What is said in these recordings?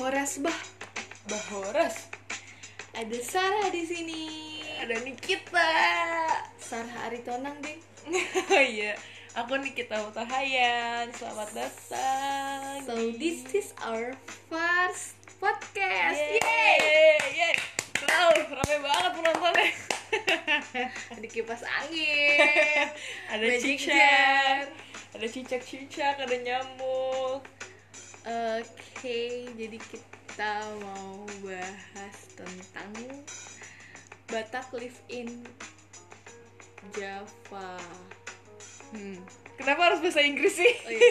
Horas bah, Bahoras ada Sarah di sini. ada Nikita Sarah Aritonang deh. iya aku Nikita Utahayan selamat datang So this is our first podcast. Yeay. Yeay Yeay Wow, rame banget penontonnya Ada kipas angin. Ada cicak. Ada cicak-cicak, ada nyamuk Oke, jadi kita mau bahas tentang Batak live in Java. hmm. Kenapa harus bahasa Inggris sih? Oh, iya.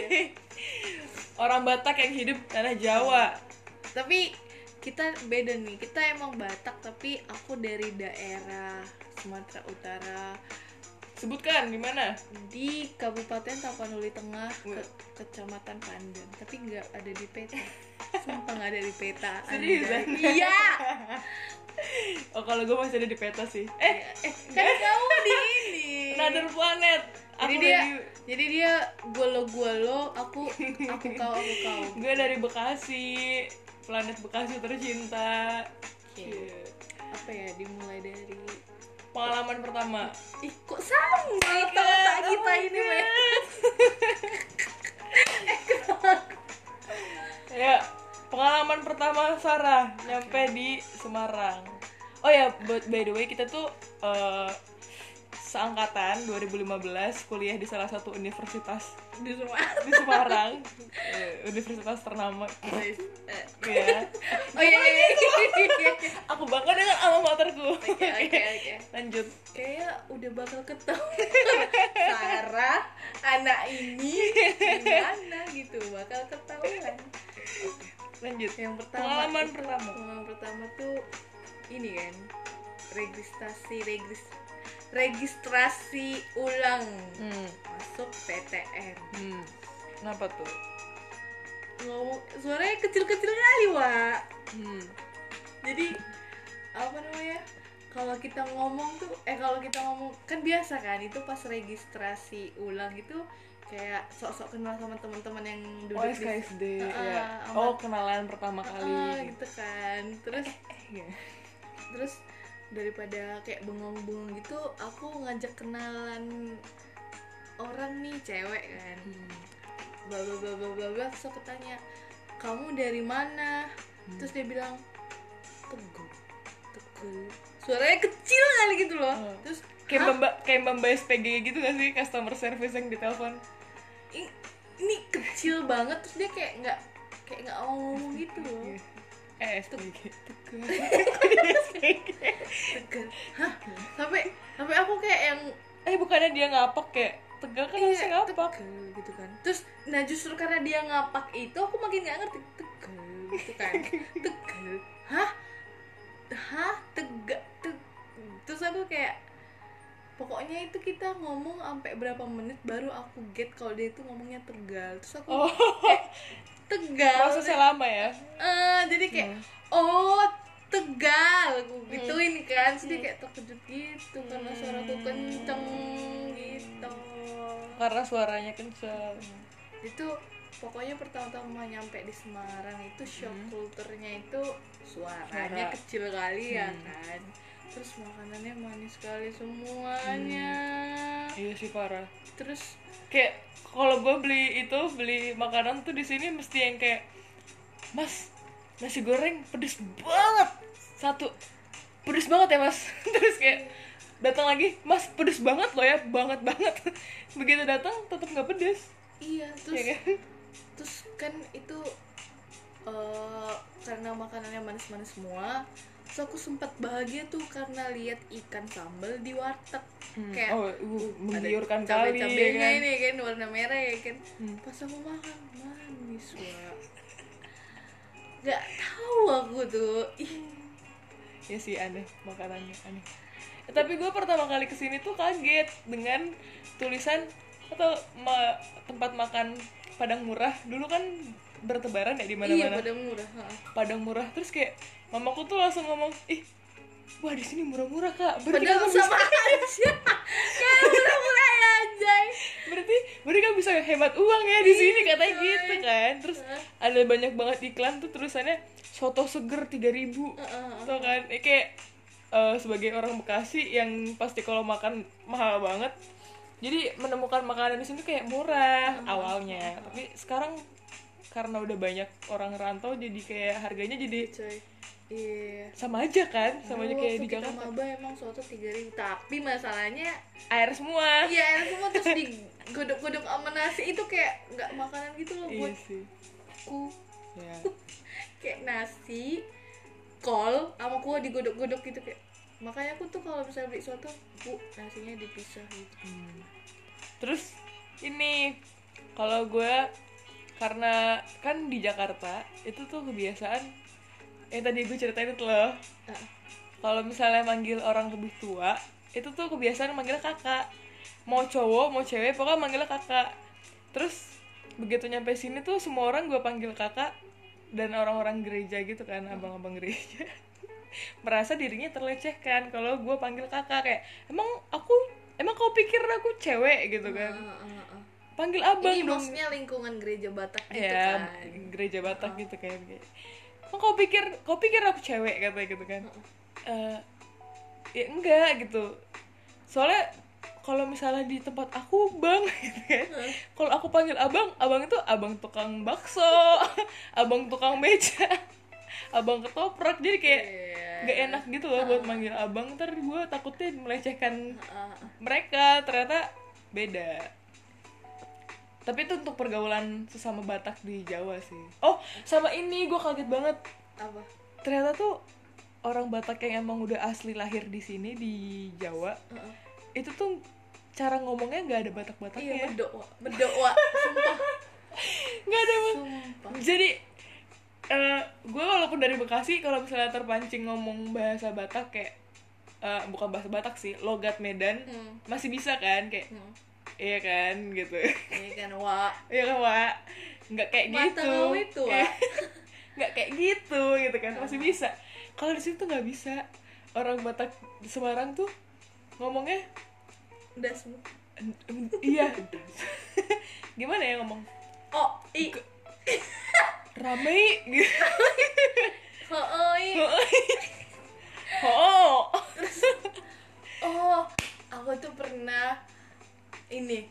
Orang Batak yang hidup tanah Jawa Tapi kita beda nih. Kita emang Batak tapi aku dari daerah Sumatera Utara Sebutkan gimana? di Kabupaten Tapanuli Tengah, ke- Kecamatan Pandan. Tapi nggak ada di peta. Sumpah nggak ada di peta. Seriusan? Iya. Oh kalau gue masih ada di peta sih Eh, Eh, kan kamu di ini. Another Planet jadi Aku dia dari, jadi dia golo-golo aku aku kau aku kau gue dari Bekasi Planet Bekasi tercinta Oke. Iya. apa ya dimulai dari Pengalaman pertama ih kok sama otak kita ini Mbak? Ya, pengalaman pertama Sarah nyampe di Semarang. Oh ya, but by the way kita tuh eh, seangkatan 2015 kuliah di salah satu universitas di semua di Semarang, Eh, universitas ternama. Eh, Ya, oh iya iya iya. aku bangga dengan alma materku. oke oke oke Lanjut. kayak udah bakal ketemu Sarah anak ini gimana gitu bakal ketahuan Lanjut. yang pertama Pengalaman itu- pertama. pengalaman pertama tuh ini kan registrasi regis registrasi ulang Hmm. masuk PTN Hmm. Kenapa tuh? Ngomong suaranya kecil-kecil kali wa Hmm. jadi apa namanya kalau kita ngomong tuh eh kalau kita ngomong kan biasa kan itu pas registrasi ulang itu kayak sok-sok kenal sama teman-teman yang duduk Oh, di SKSD Ah, ya. sama- Oh, kenalan pertama kali. gitu kan terus Iya. terus daripada kayak bengong-bengong gitu aku ngajak kenalan orang nih cewek kan Hmm. Bla bla bla bla bla bla. Terus aku tanya kamu dari mana? Terus dia bilang teguh teguh. Suaranya kecil kali gitu loh. Hmm. terus kayak "Hah? mbak kayak mbak mbak SPG gitu gak sih? Customer service yang ditelepon. Ini, ini kecil banget terus dia kayak nggak kayak nggak ngomong gitu loh. Eh SPG teguh. Hah? Sampai sampai aku kayak yang eh bukannya dia ngapak kayak tegal kan harusnya Iya, ngapak. tegel gitu kan. Terus nah justru karena dia ngapak itu aku makin nggak ngerti. Tegel gitu kan. Tegel hah? Hah? Tegak. Te- terus aku kayak pokoknya itu kita ngomong sampai berapa menit baru aku get kalau dia itu ngomongnya tegal. Terus aku oh. kayak tegal. Prosesnya lama ya? Eh, jadi kayak oh tegal. Aku gituin kan. Terus dia kayak terkejut gitu karena suaraku kenceng gitu karena suaranya kenceng. Itu pokoknya pertama-tama nyampe di Semarang itu shock kulturnya itu suaranya Suara. kecil kali ya kan. Terus makanannya manis sekali semuanya. Iya sih parah. Terus kayak kalau gue beli itu beli makanan tuh di sini mesti yang kayak mas nasi goreng pedes banget. Satu pedes banget ya mas. Terus kayak datang lagi mas pedes banget loh ya banget banget. Begitu datang tetap nggak pedes. Iya terus ya kan? terus kan itu eh karena makanannya manis-manis semua terus aku sempat bahagia tuh karena lihat ikan sambal di warteg. Kayak oh uh, menggiurkan kali ya cabenya kan? ini kan warna merah ya kan. Hmm. pas aku makan manis wah nggak tahu aku tuh. Ih. Ya sih aneh makanannya aneh. Eh, tapi gue pertama kali ke sini tuh kaget dengan tulisan atau ma- tempat makan padang murah. Dulu kan bertebaran ya di iya mana-mana pada murah ha. padang murah terus kayak mamaku tuh langsung ngomong ih wah di sini murah-murah kak. Berarti padahal bisa-" sama aja. Kayak murah-murah ya anjay. Berarti berarti kan bisa hemat uang ya di sini katanya Iya, gitu kan. Terus ada banyak banget iklan tuh tulisannya soto seger 3000 ribu tuh kan? Eh, kayak eh, sebagai orang Bekasi yang pasti kalau makan mahal banget. Jadi menemukan makanan di sini kayak murah awalnya. Tapi sekarang karena udah banyak orang rantau jadi kayak harganya jadi coy iya. sama aja kan? Sama aja kayak di kita Jakarta. maba emang soto tiga ribu. Tapi masalahnya air semua. Iya enak semua terus digodok-godok sama nasi itu kayak nggak makanan gitu loh iya buat sih. ku. Ya kayak nasi kol sama kuah digodok-godok gitu kayak makanya aku tuh kalau misalnya beli soto bu nasinya dipisah gitu. Hmm. terus ini kalau gue karena kan di Jakarta itu tuh kebiasaan yang tadi gue ceritain itu loh. Ah, kalau misalnya manggil orang lebih tua itu tuh kebiasaan manggilnya kakak. Mau cowok mau cewek pokoknya manggilnya kakak. Terus begitu nyampe sini tuh semua orang gue panggil kakak dan orang-orang gereja gitu kan abang-abang gereja. Merasa dirinya terlecehkan kalau gue panggil kakak kayak emang aku emang kau pikir aku cewek? Gitu kan. ah, ah, ah. panggil abang ini dong. maksudnya lingkungan gereja Batak gitu ya kan. gereja Batak gitu kan emang kau pikir kau pikir aku cewek? Katanya gitu kan. Eh, ya enggak gitu. Soalnya kalau misalnya di tempat aku bang gitu kan kalau aku panggil abang abang itu abang tukang bakso abang tukang meja abang ketoprak. Jadi kayak Iya. nggak enak gitu loh buat manggil abang. Ntar gue takutnya melecehkan ah. mereka ternyata beda. Tapi itu untuk pergaulan sesama Batak di Jawa sih. Oh sama ini gue kaget banget. Apa? Ternyata tuh orang Batak yang emang udah asli lahir di sini di Jawa Ah, ah. itu tuh cara ngomongnya nggak ada Batak iya berdoa berdoa sumpah. Nggak ada sumpah. Jadi eh gue walaupun dari Bekasi kalau misalnya terpancing ngomong bahasa Batak kayak eh, bukan bahasa Batak sih logat Medan Hmm. masih bisa kan kayak Hmm. iya kan gitu. Ini kan wa. Iya kan Wak nggak kayak Mata gitu. itu, nggak kayak gitu gitu kan masih bisa. Kalau di situ nggak bisa. Orang Batak di Semarang tuh ngomongnya udah semua. "En- en- iya. Gimana ya ngomong? Oh i. Ramai gitu oh, oh, oh oh aku tuh pernah ini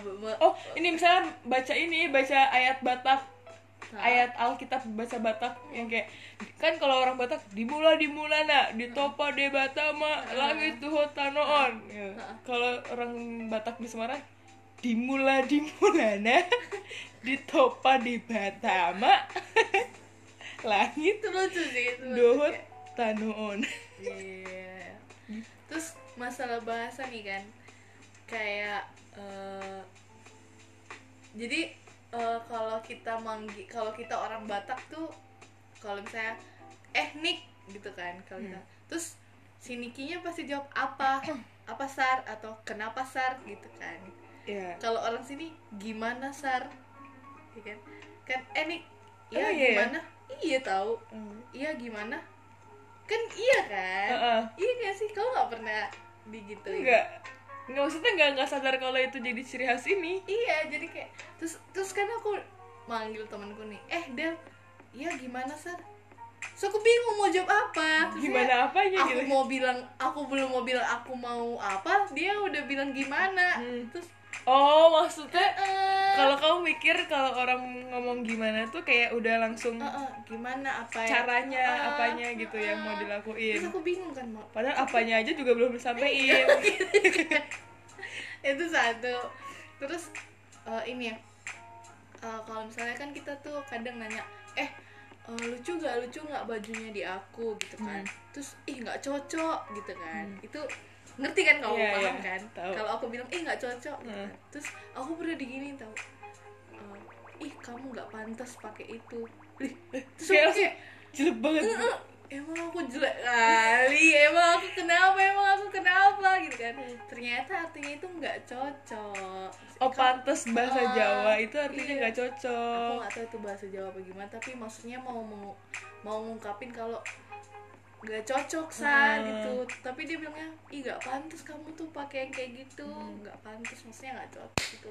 be- oh ini misalnya baca ini baca ayat Batak? Ayat Alkitab baca Batak yang kayak kan kalau orang Batak dimula dimula nak ditopa de batama langit tuh tanoon. Ya. kalau orang Batak di Semarang dimula dimula na ditopa di batama langit itu lucu sih itu dohot tanoon. Iya. Terus masalah bahasa nih kan, kayak eh, jadi eh, kalau kita manggi, kalau kita orang Batak tuh, kalau misalnya eh Nik gitu kan, kalau kita, terus si Nikinya pasti jawab apa, apa sar atau kenapa sar gitu kan. ya Kalau orang sini gimana sar, ya kan? Kan eh Oh, ya iya ya? gimana? Iya tahu, Hmm. iya gimana? Kan iya kan? Heeh. Iya gak sih? Kau gak pernah digituin? enggak nggak maksudnya nggak nggak sadar kalau itu jadi ciri khas ini Iya, jadi kayak terus terus kan aku manggil temanku nih, eh Del, iya gimana sar? So aku bingung mau jawab apa. Terus gimana apanya Aku gitu mau bilang, aku belum mau bilang aku mau apa, dia udah bilang gimana. Hmm. Terus oh maksudnya eh kalau kamu mikir kalau orang ngomong gimana tuh kayak udah langsung eh, eh, gimana apa ya? caranya eh, apanya gitu eh, yang mau dilakuin. Terus aku bingung kan mau padahal apanya aja juga belum disampaikan. Itu satu. Terus eh, ini ya. Eh, kalau misalnya kan kita tuh kadang nanya eh eh, lucu gak lucu nggak bajunya di aku? Gitu kan. Terus ih nggak cocok. Gitu kan. Itu ngerti kan kalau Iya, paham iya, kan? Kalau aku bilang ih nggak cocok gitu Hmm. kan. terus aku pernah digini tau. Eh, ih kamu nggak pantas pakai itu. Ih, terus aku kayak jelek banget. "Eh, emang aku jelek kali emang aku kenapa emang aku kenapa gitu kan. Ternyata artinya itu nggak cocok. Oh Kamu- pantes bahasa Ah, Jawa itu artinya iya. nggak aku cocok nggak tahu itu bahasa Jawa apa gimana tapi maksudnya mau mau mau ngungkapin kalau nggak cocok sa Ah. gitu. Tapi dia bilangnya ih nggak pantas kamu tuh pakai yang kayak gitu. Hmm. nggak pantas maksudnya nggak cocok gitu.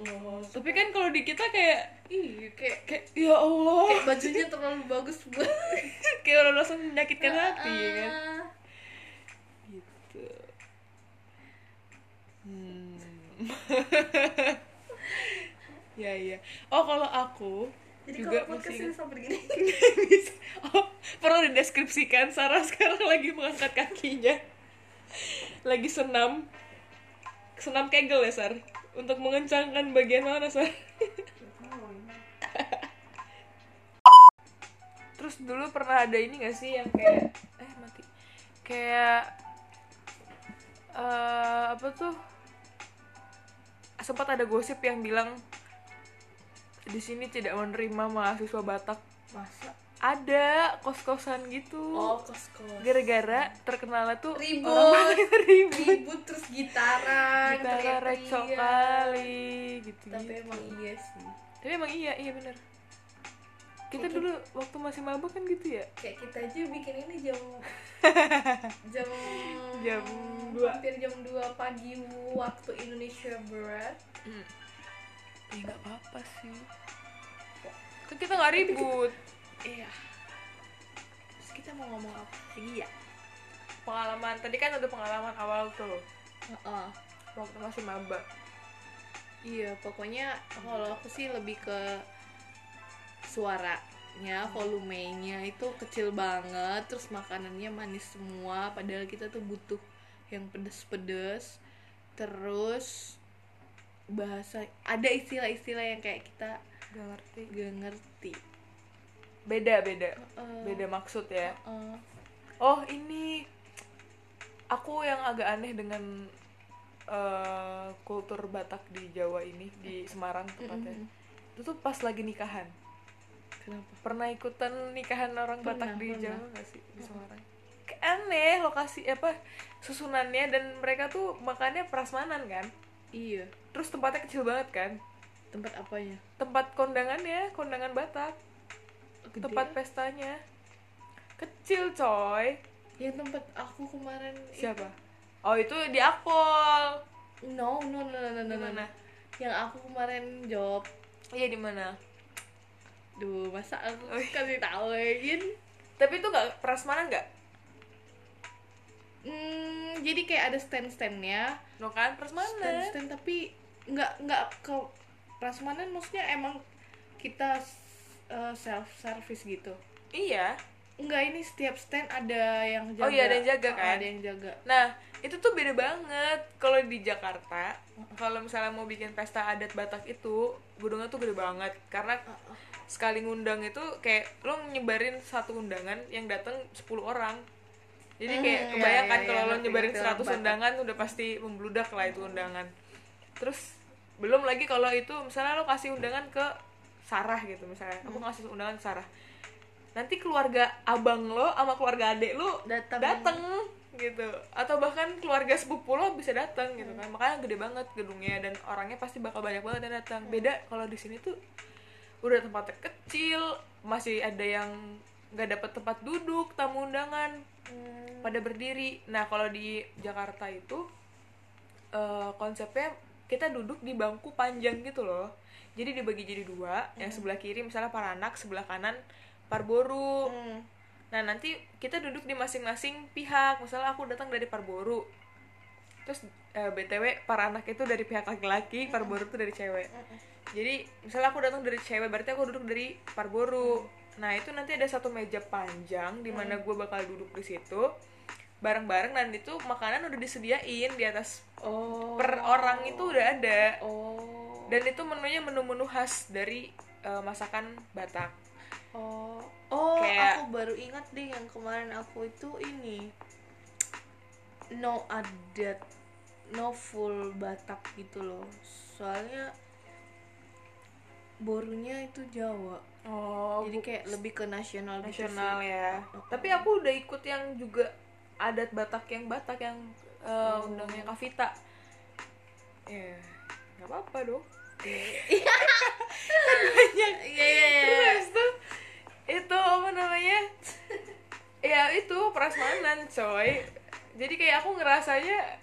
Tapi kan kalau di kita kayak ih kayak kayak ya Allah. kayak bajunya terlalu bagus buat kayak orang langsung menyakitkan hati ya kan? Gitu. Hmm. ya ya. Oh kalau aku jadi juga kalau podcast ini sampai gini bisa. Oh perlu dideskripsikan Sarah sekarang lagi mengangkat kakinya. Lagi senam. Senam kegel ya Sar? Untuk mengencangkan bagian mana Sar? Terus dulu pernah ada ini gak sih yang kayak eh mati. Kayak eh apa tuh? Sempat ada gosip yang bilang di sini tidak menerima mahasiswa Batak. Masa? Ada kos-kosan gitu. Oh kos kos gara-gara terkenalnya tuh Ribut. orang ribut. Ribut terus gitaran teriak-teriak. recok kali gitu tapi emang iya sih. Tapi emang iya iya bener. Kita dulu waktu masih mabuk kan gitu ya? Kayak kita aja bikin ini jam jam Jam dua. hampir jam 2 pagi waktu Indonesia Barat hmm. Ya nggak apa-apa sih. Kan kita nggak ribut. Iya. Terus kita mau ngomong apa lagi ya? Pengalaman tadi kan ada pengalaman awal tuh. Heeh. waktu masih maba. Iya pokoknya kalau aku sih lebih ke suaranya volumenya itu kecil banget terus makanannya manis semua padahal kita tuh butuh yang pedes-pedes. Terus bahasa ada istilah-istilah yang kayak kita gak ngerti. gak ngerti. Beda beda. Heeh. beda maksud ya. Heeh. oh ini aku yang agak aneh dengan eh, kultur Batak di Jawa ini di Semarang tepatnya. Mm-mm. itu tuh pas lagi nikahan. Kenapa? Pernah ikutan nikahan orang Pernah, Batak di pernah. Jawa gak sih di Semarang? Aneh lokasi apa susunannya dan mereka tuh makannya prasmanan kan? Iya terus tempatnya kecil banget kan? Tempat apanya? Tempat kondangannya kondangan Batak. Gede. tempat pestanya. Kecil coy. Yang tempat aku kemarin siapa? Oh itu di Akpol. No no no no no, no, no. mana? yang aku kemarin job. Iya di mana? Duh, masa aku Oh, kasih tahuin? tapi itu nggak prasmanan nggak? Hmm, jadi kayak ada stand-standnya, no kan prasmanan stand-stand tapi nggak nggak ke prasmanan maksudnya emang kita uh, self service gitu. iya Enggak ini setiap stand ada yang jaga. Oh iya, ada yang jaga, Oh, kan? Ada yang jaga. Nah, itu tuh beda banget. Kalau di Jakarta, kalau misalnya mau bikin pesta adat Batak itu, gedungnya tuh gede banget. Karena Uh, sekali ngundang itu kayak lo nyebarin satu undangan yang datang 10 orang. Jadi kayak iya, kebayangkan iya, kalau iya, lo nyebarin ngerti 100 orang Batak. undangan udah pasti membludak lah itu undangan. Terus belum lagi kalau itu misalnya lo kasih undangan ke Sarah gitu misalnya. Aku Hmm. ngasih undangan ke Sarah. Nanti keluarga abang lo sama keluarga adek lo Datang. dateng gitu atau bahkan keluarga sepupu lo bisa datang gitu Hmm. kan makanya gede banget gedungnya dan orangnya pasti bakal banyak banget yang datang beda kalau di sini tuh udah tempatnya kecil masih ada yang nggak dapat tempat duduk tamu undangan Hmm. pada berdiri nah kalau di Jakarta itu eh, konsepnya kita duduk di bangku panjang gitu loh jadi dibagi jadi dua yang sebelah kiri misalnya para anak sebelah kanan parboru Hmm. Nah nanti kita duduk di masing-masing pihak. Misalnya aku datang dari Parboru, terus eh, btw para anak itu dari pihak laki-laki, Parboru itu dari cewek. Jadi misalnya aku datang dari cewek, berarti aku duduk dari Parboru. Nah itu nanti ada satu meja panjang di mana gue bakal duduk di situ bareng-bareng dan itu makanan udah disediain di atas Oh. per orang itu udah ada Oh. dan itu menunya menu-menu khas dari eh, masakan Batak. Oh, oh, Kayak- aku baru ingat deh yang kemarin aku itu ini no adat, no full Batak gitu loh. Soalnya borunya itu Jawa, Oh, jadi kayak lebih ke nasional, gitu nasional sih. ya. Oh, Tapi aku udah ikut yang juga adat Batak yang Batak yang uh, Oh. undangnya Kavita. Ya, nggak apa-apa dong. Iya iya iya. Terus habis itu itu apa namanya? ya itu prasmanan coy jadi kayak aku ngerasanya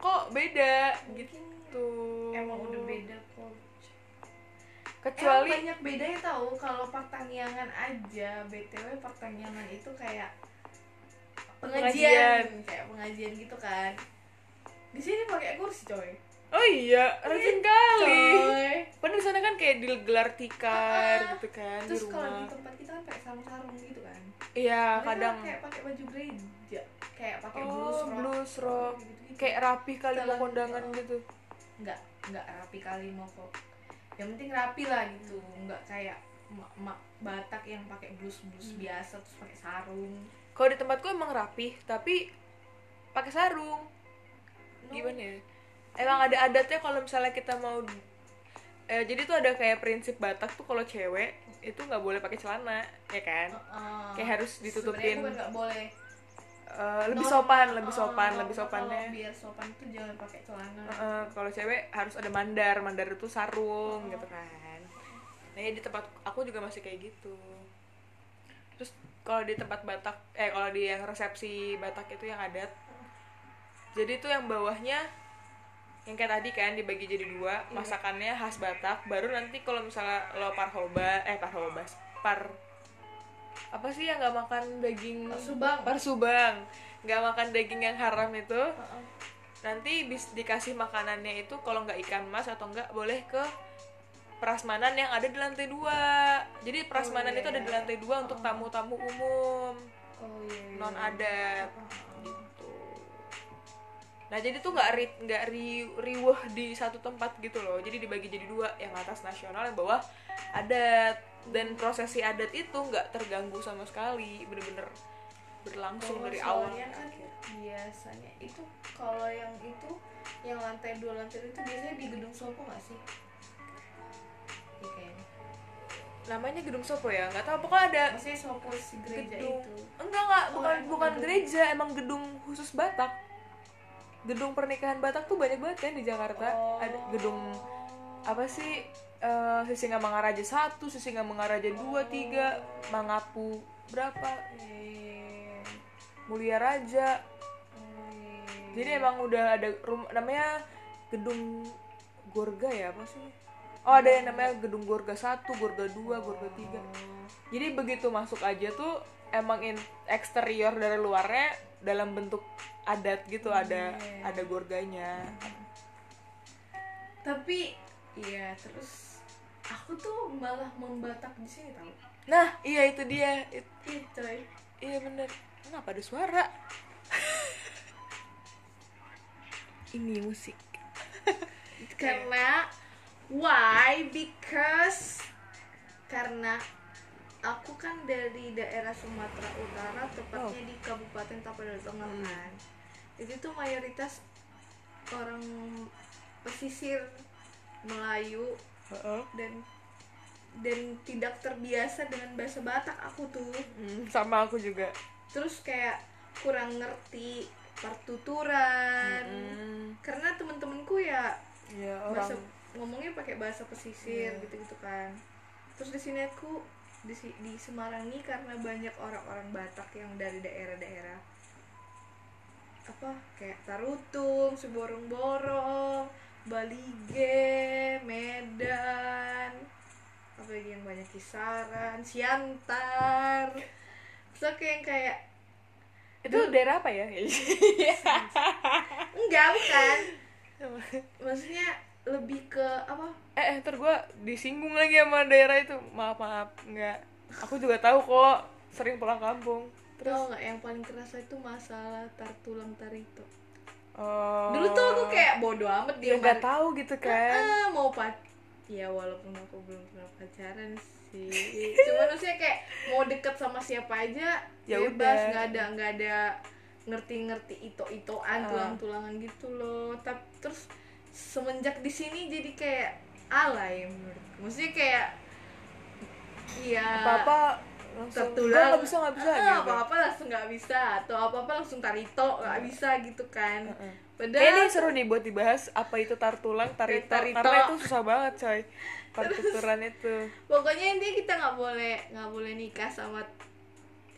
kok beda gitu emang udah beda kok kecuali Emang banyak bedanya tahu kalau pertanian aja btw pertanian itu kayak pengajian, kayak pengajian gitu kan. Di sini pakai kursi coy. Oh iya rajin kali. coy. Padahal di sana kan kayak digelar tikar Ah, gitu kan di terus kalau di tempat kita kan pakai sarung-sarung gitu kan. Iya Mereka kadang. kayak pakai baju gereja kayak pakai oh blues rock blues rock gitu-gitu. kayak rapi kali mau kondangan gitu. Nggak nggak rapi kali mau kok. Yang penting rapi lah gitu. Nggak kayak mak Batak yang pakai blus blus Hmm. biasa terus pakai sarung kalau di tempatku emang rapi tapi pakai sarung. No. gimana ya? Emang ada adatnya kalau misalnya kita mau eh, jadi tuh ada kayak prinsip Batak tuh kalau cewek itu nggak boleh pakai celana ya kan? Heeh. Kayak harus ditutupin. Nggak boleh. Eh, lebih sopan lebih heeh, sopan kalau- lebih kalau sopannya. biar sopan tuh jangan pakai celana. Eh, kalau cewek harus ada mandar mandar itu sarung gitu kan. Nah ya di tempat aku juga masih kayak gitu. Terus kalau di tempat Batak eh kalau di yang resepsi Batak itu yang adat. Jadi tuh yang bawahnya yang kayak tadi kan dibagi jadi dua. Iya. masakannya khas Batak. Baru nanti kalau misalnya lo parhoba eh parhoba par apa sih yang nggak makan daging? Parsubang. parsubang nggak makan daging yang haram itu. Nanti bis dikasih makanannya itu kalau nggak ikan mas atau nggak boleh ke prasmanan yang ada di lantai dua. Jadi prasmanan iya, itu ada iya. di lantai dua untuk tamu-tamu umum. Oh iya, iya. non adat. Gitu. Nah jadi tuh nggak ri nggak ri riweh di satu tempat gitu loh. Jadi dibagi jadi dua yang atas nasional yang bawah adat. Dan prosesi adat itu nggak terganggu sama sekali. Bener-bener berlangsung Kalau dari awal kan akhir. biasanya itu kalau yang itu yang lantai dua lantai itu biasanya di gedung Sopo nggak sih? Iya kayaknya. namanya gedung sopo ya? Nggak tahu pokoknya ada Maksudnya Sopo si gereja gedung itu. enggak enggak. Oh, bukan bukan gedung. gereja emang gedung khusus Batak. Gedung pernikahan Batak tuh banyak banget kan di Jakarta. Oh. ada gedung apa sih eh Sisingamangaraja satu Sisingamangaraja dua tiga Mangapu berapa? Eh, Mulia Raja. Eh, jadi emang udah ada rumah namanya gedung Gorga ya apa sih oh ada yang namanya gedung Gorga satu Gorga dua Gorga tiga Jadi begitu masuk aja tuh emang in, eksterior dari luarnya dalam bentuk adat gitu ada Iya. ada gorganya. Tapi iya terus aku tuh malah membatak di sini tau. Nah, iya itu dia. It- Iya coy. iya bener. Kenapa ada suara? Ini musik. karena why because karena aku kan dari daerah Sumatera Utara tepatnya di Kabupaten Tapanuli Tengah Hmm. kan itu tuh mayoritas orang pesisir Melayu Heeh. dan dan tidak terbiasa dengan bahasa Batak aku tuh Hmm, sama aku juga. terus kayak kurang ngerti partuturan Hmm, karena temen-temenku ya ya bahasa orang. Ngomongnya pakai bahasa pesisir Iya. gitu-gitu kan. Terus di sini aku di di Semarang ini karena banyak orang-orang Batak yang dari daerah-daerah. Apa kayak Tarutung, Seborong-borong, Balige, Medan, apa lagi yang banyak Kisaran, Siantar, terus aku yang kayak Itu daerah apa ya? enggak bukan, maksudnya lebih ke apa eh, eh ntar gue disinggung lagi sama daerah itu. Maaf maaf, nggak. Aku juga tahu kok. Sering pulang kampung. Tau nggak yang paling kerasa itu masalah tar tulang tarito. Oh. Dulu tuh aku kayak bodo amat dia dia nggak tahu gitu kan. Ah, mau pac ya walaupun aku belum pernah pacaran sih cuman maksudnya kayak mau deket sama siapa aja Ya bebas udah. nggak ada nggak ada ngerti-ngerti ito-itoan Ah. tulang-tulangan gitu loh tapi terus semenjak di sini jadi kayak alay menurutku maksudnya kayak iya Apa-apa langsung tertulang "Nggak, bisa nggak bisa Ah, gitu. apa-apa langsung nggak bisa atau apa-apa langsung tarito nggak bisa gitu kan padahal Kayaknya ini seru nih buat dibahas apa itu tar tulang, tarito, Tarito. karena itu susah banget coy. Partuturan itu. pokoknya intinya kita nggak boleh nggak boleh nikah sama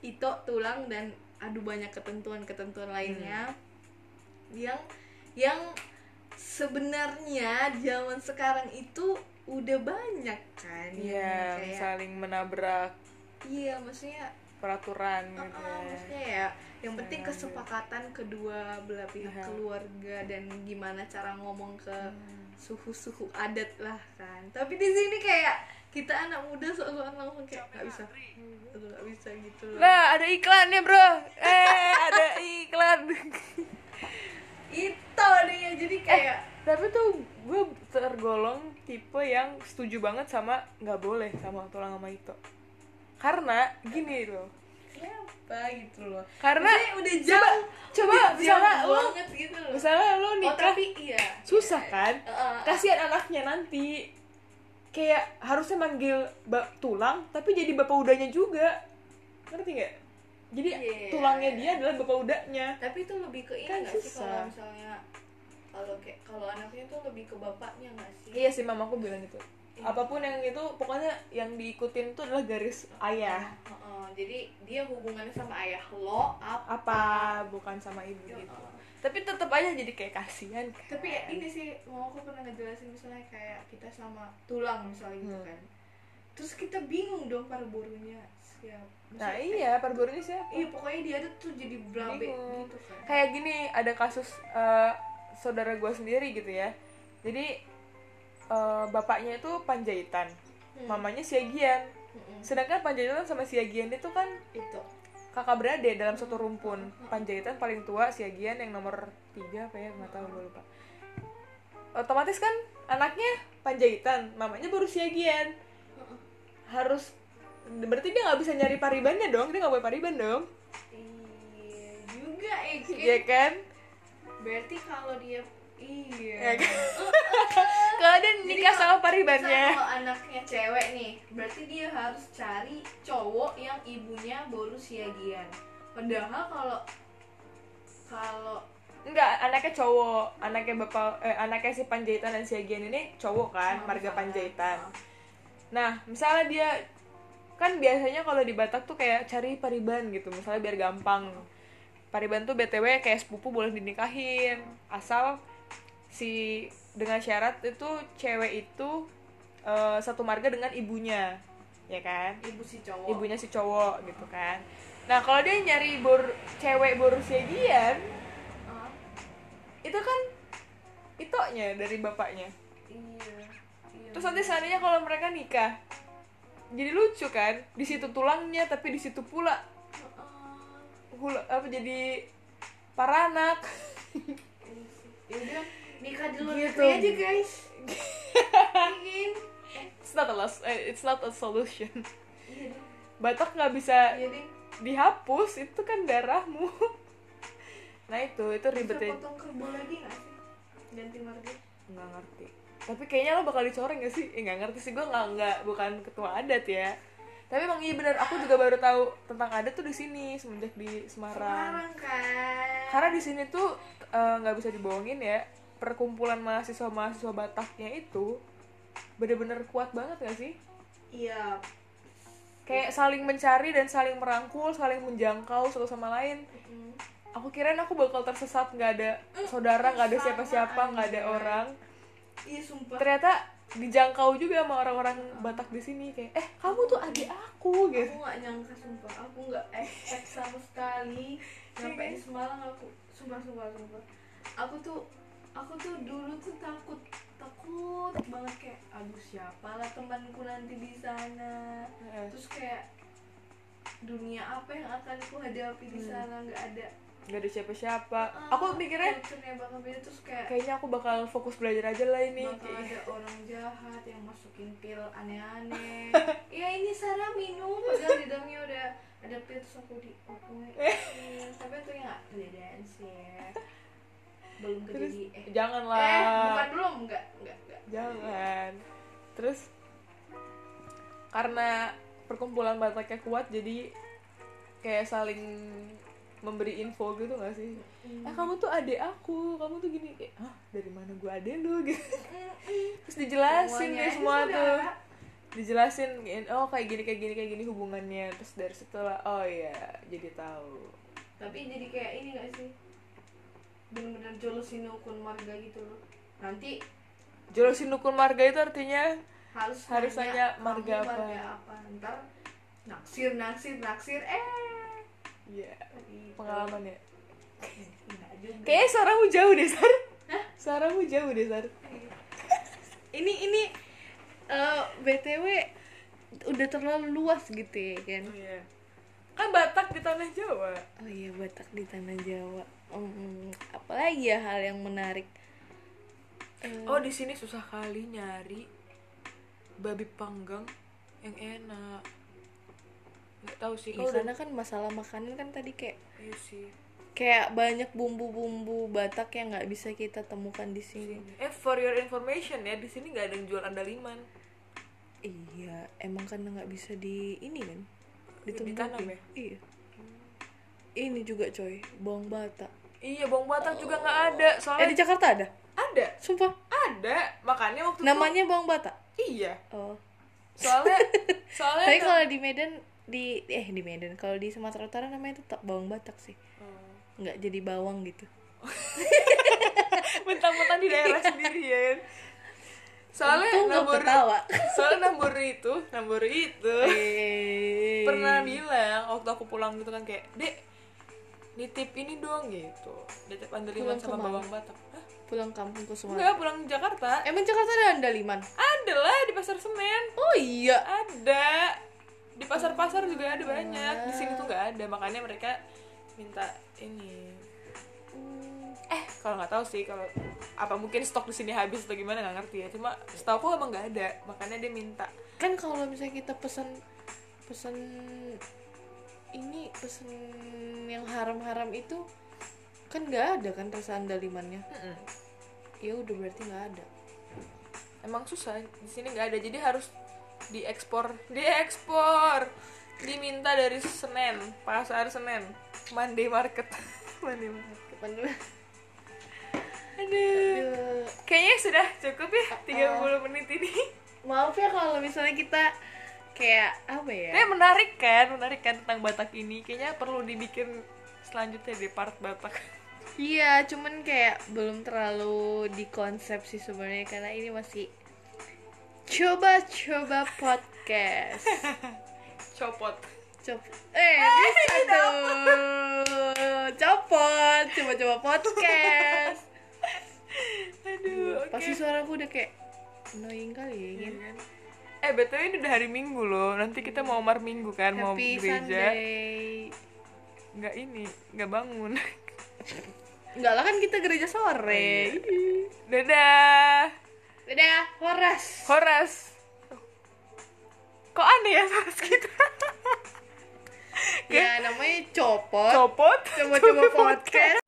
ito tulang dan aduh banyak ketentuan-ketentuan lainnya yang yang sebenarnya zaman sekarang itu udah banyak kan yang Iya, kayak saling menabrak iya maksudnya peraturan uh, gitu uh, ya. maksudnya ya yang penting Saling kesepakatan kedua belah pihak Iya. keluarga dan gimana cara ngomong ke Hmm. suhu-suhu adat lah kan tapi di sini kayak kita anak muda soal-soal langsung kayak nggak bisa Aduh, nggak bisa gitu loh Nah, ada iklannya, Bro. Eh, ada iklan. Itu dia jadi kayak Tapi tuh gue tergolong tipe yang setuju banget sama nggak boleh sama tulang sama itu. Karena gini loh. siapa gitu loh Karena Maksudnya udah jauh coba udah misalnya banget gitu loh misalnya lu oh nikah tapi iya susah kan? Heeh. Kasihan anaknya nanti. Kayak harusnya manggil tulang tapi jadi bapak udahnya juga. Ngerti nggak? Jadi Iya. tulangnya dia adalah bapak udahnya. tapi itu lebih ke ini Kan nggak sih kalau misalnya kalau kayak kalau anaknya tuh lebih ke bapaknya nggak sih Iya sih mamaku bilang gitu. Iya. Apa pun yang itu pokoknya yang diikutin itu adalah garis ayah. Heeh, jadi dia hubungannya sama ayah lo apa Apa bukan sama ibu Ya, gitu. Tapi tetap aja jadi kayak kasihan. kan. tapi ya ini sih mau aku pernah ngejelasin misalnya kayak kita sama tulang misalnya gitu Hmm. kan terus kita bingung dong para burunya siap Nah Maksudnya, iya, perburunya siapa? iya pokoknya dia tuh jadi blabe gitu kan Kayak gini, ada kasus eh, saudara gue sendiri gitu ya. Jadi eh, bapaknya itu panjaitan, Hmm. mamanya siagian. Mm-mm. Sedangkan panjaitan sama siagian itu kan itu kakak beradik dalam satu rumpun. Panjaitan paling tua, siagian yang nomor tiga apa ya, nggak tahu gue lupa. Otomatis kan anaknya panjaitan, mamanya baru siagian. Harus berarti dia nggak bisa nyari paribannya dong, dia nggak boleh pariban dong, iya juga eh Ki. Iya kan? berarti kalau dia iya Ya kan? Kalau dia Jadi nikah kalau- sama paribannya, kalau anaknya cewek nih, berarti dia harus cari cowok yang ibunya baru siagian. Padahal kalau kalau enggak anaknya cowok, anaknya bapak, eh, anaknya si panjaitan dan siagian ini cowok kan, Oh, marga misalnya. panjaitan. Nah, misalnya dia kan biasanya kalau di Batak tuh kayak cari pariban gitu, misalnya biar gampang. Pariban tuh btw kayak sepupu boleh dinikahin, asal si dengan syarat itu cewek itu eh, satu marga dengan ibunya, ya kan? ibu si cowok. ibunya si cowok gitu kan nah kalau dia nyari bor cewek boru siagian Ah, itu kan itoknya dari bapaknya iya. Iya. terus nanti seandainya kalau mereka nikah jadi lucu kan di situ tulangnya tapi di situ pula hula apa jadi paranak nikah di luar Gitu. aja guys. Ingin. it's not a loss, eh, it's not a solution Iya deh. Batak nggak bisa Iya deh. dihapus itu kan darahmu nah itu itu ribetnya potong kerbau lagi nggak sih? Ganti marga. nggak ngerti tapi kayaknya lo bakal dicoreng gak sih eh, ngerti sih gue nggak nggak bukan ketua adat ya tapi emang iya bener aku juga baru tahu tentang adat tuh di sini semenjak di Semarang Sekarang kan. karena di sini tuh eh, nggak bisa dibohongin ya perkumpulan mahasiswa mahasiswa Bataknya itu bener-bener kuat banget gak sih Iya. kayak saling mencari dan saling merangkul saling menjangkau satu sama lain Mm. aku kirain aku bakal tersesat nggak ada saudara nggak ada siapa-siapa nggak ada aja. orang Iya sumpah. ternyata dijangkau juga sama orang-orang Batak di sini kayak eh kamu tuh adik aku gitu. aku nggak nyangka sumpah. Aku nggak expect sama sekali. Sampai di Semarang aku sumpah sumpah sumpah. Aku tuh aku tuh dulu tuh takut takut banget kayak aduh siapa lah temanku nanti di sana. Terus kayak dunia apa yang akan aku hadapi di sana? Nggak ada nggak ada siapa-siapa. Ah, aku mikirnya culture-nya bakal beda terus kayak kayaknya aku bakal fokus belajar aja lah ini. Bakal Kayak- ada orang jahat yang masukin pil aneh-aneh. Ya ini Sarah minum. Padahal di dalamnya udah ada pil terus aku di aku tapi itu nggak kejadian sih. Ya. belum kejadian eh, janganlah. Eh bukan belum nggak nggak nggak. Jangan. Terus karena perkumpulan Bataknya kuat jadi kayak saling memberi info gitu gak sih? Eh kamu tuh adik aku kamu tuh gini kayak hah dari mana gue adik lu? Gitu. Terus dijelasin deh semua tuh. dijelasin oh kayak gini kayak gini kayak gini hubungannya. Terus dari situ lah oh iya jadi tahu. Tapi jadi kayak ini gak sih? Bener-bener jolosin ukun marga gitu loh. Nanti jolosin ukun marga itu artinya harus Harus nanya kamu marga apa. apa? Ntar naksir naksir naksir eh iya gitu. pengalaman ya. Juga. kayaknya suaramu jauh deh sar. Suaramu jauh deh sar. Ini ini eh, btw udah terlalu luas gitu ya kan? Iya. Kan Batak di tanah Jawa. Oh iya Batak di tanah Jawa. Hmm, apalagi ya hal yang menarik. Eh, oh di sini susah kali nyari babi panggang yang enak nggak tahu sih ya, kalau karena kan masalah makanan kan tadi kayak iya sih. kayak banyak bumbu-bumbu Batak yang nggak bisa kita temukan di sini. Eh for your information ya di sini nggak ada yang jual andaliman iya emang karena nggak bisa di ini kan ditumbuhin ya? iya. Ini juga coy bawang Batak. Iya bawang Batak juga nggak ada eh soalnya di Jakarta ada? Ada. Sumpah. Ada makanya waktu itu- namanya bawang Batak? Iya. Oh. Soalnya soalnya tapi kalau di Medan di eh di Medan. Kalau di Sumatera Utara namanya tetap bawang Batak sih. Oh. nggak jadi bawang gitu. Mentang-mentang di daerah sendiri ya kan? Soalnya Untung nambur ketawa. soalnya nambur itu nambur itu Eh. pernah bilang waktu aku pulang gitu kan kayak dek nitip ini dong gitu. Nitip andaliman Pulang sama ke mana? bawang batak. Hah? pulang kampung ke Sumatera. Enggak pulang Jakarta. Emang Jakarta ada andaliman? Ada lah di pasar Senen. Oh iya. Ada di pasar-pasar juga ada banyak. Di sini tuh nggak ada. Makanya mereka minta ini. Eh kalau nggak tahu sih kalau apa mungkin stok di sini habis atau gimana nggak ngerti ya. Cuma setahu aku emang nggak ada. Makanya dia minta. Kan kalau misalnya kita pesan pesan ini pesan yang haram-haram itu kan nggak ada kan rasa andalimannya Mm-mm. ya udah berarti nggak ada. Emang susah. Di sini nggak ada. Jadi harus diekspor diekspor. Diminta dari Senen pasar Senen. Monday Market. Monday Market. Aduh. aduh. Kayaknya sudah cukup ya 30 menit ini. Maaf ya kalau misalnya kita kayak apa ya? Kayaknya menarik kan, menarik kan tentang Batak ini. Kayaknya perlu dibikin selanjutnya di part Batak. iya cuman kayak belum terlalu dikonsep sih sebenarnya karena ini masih coba-coba podcast Copot. Cop eh bisa dong copot coba-coba podcast Aduh, oke. pasti suaraku udah kayak annoying kali ya Iya kan? Eh, betul ini udah hari Minggu loh. Nanti kita mau mar Minggu kan, mau happy gereja. Sunday Nggak ini, nggak bangun. enggak lah kan kita gereja sore Dadah. Dadah horas Horas. Kok aneh ya Horas kita? ya namanya copot Copot. coba-coba podcast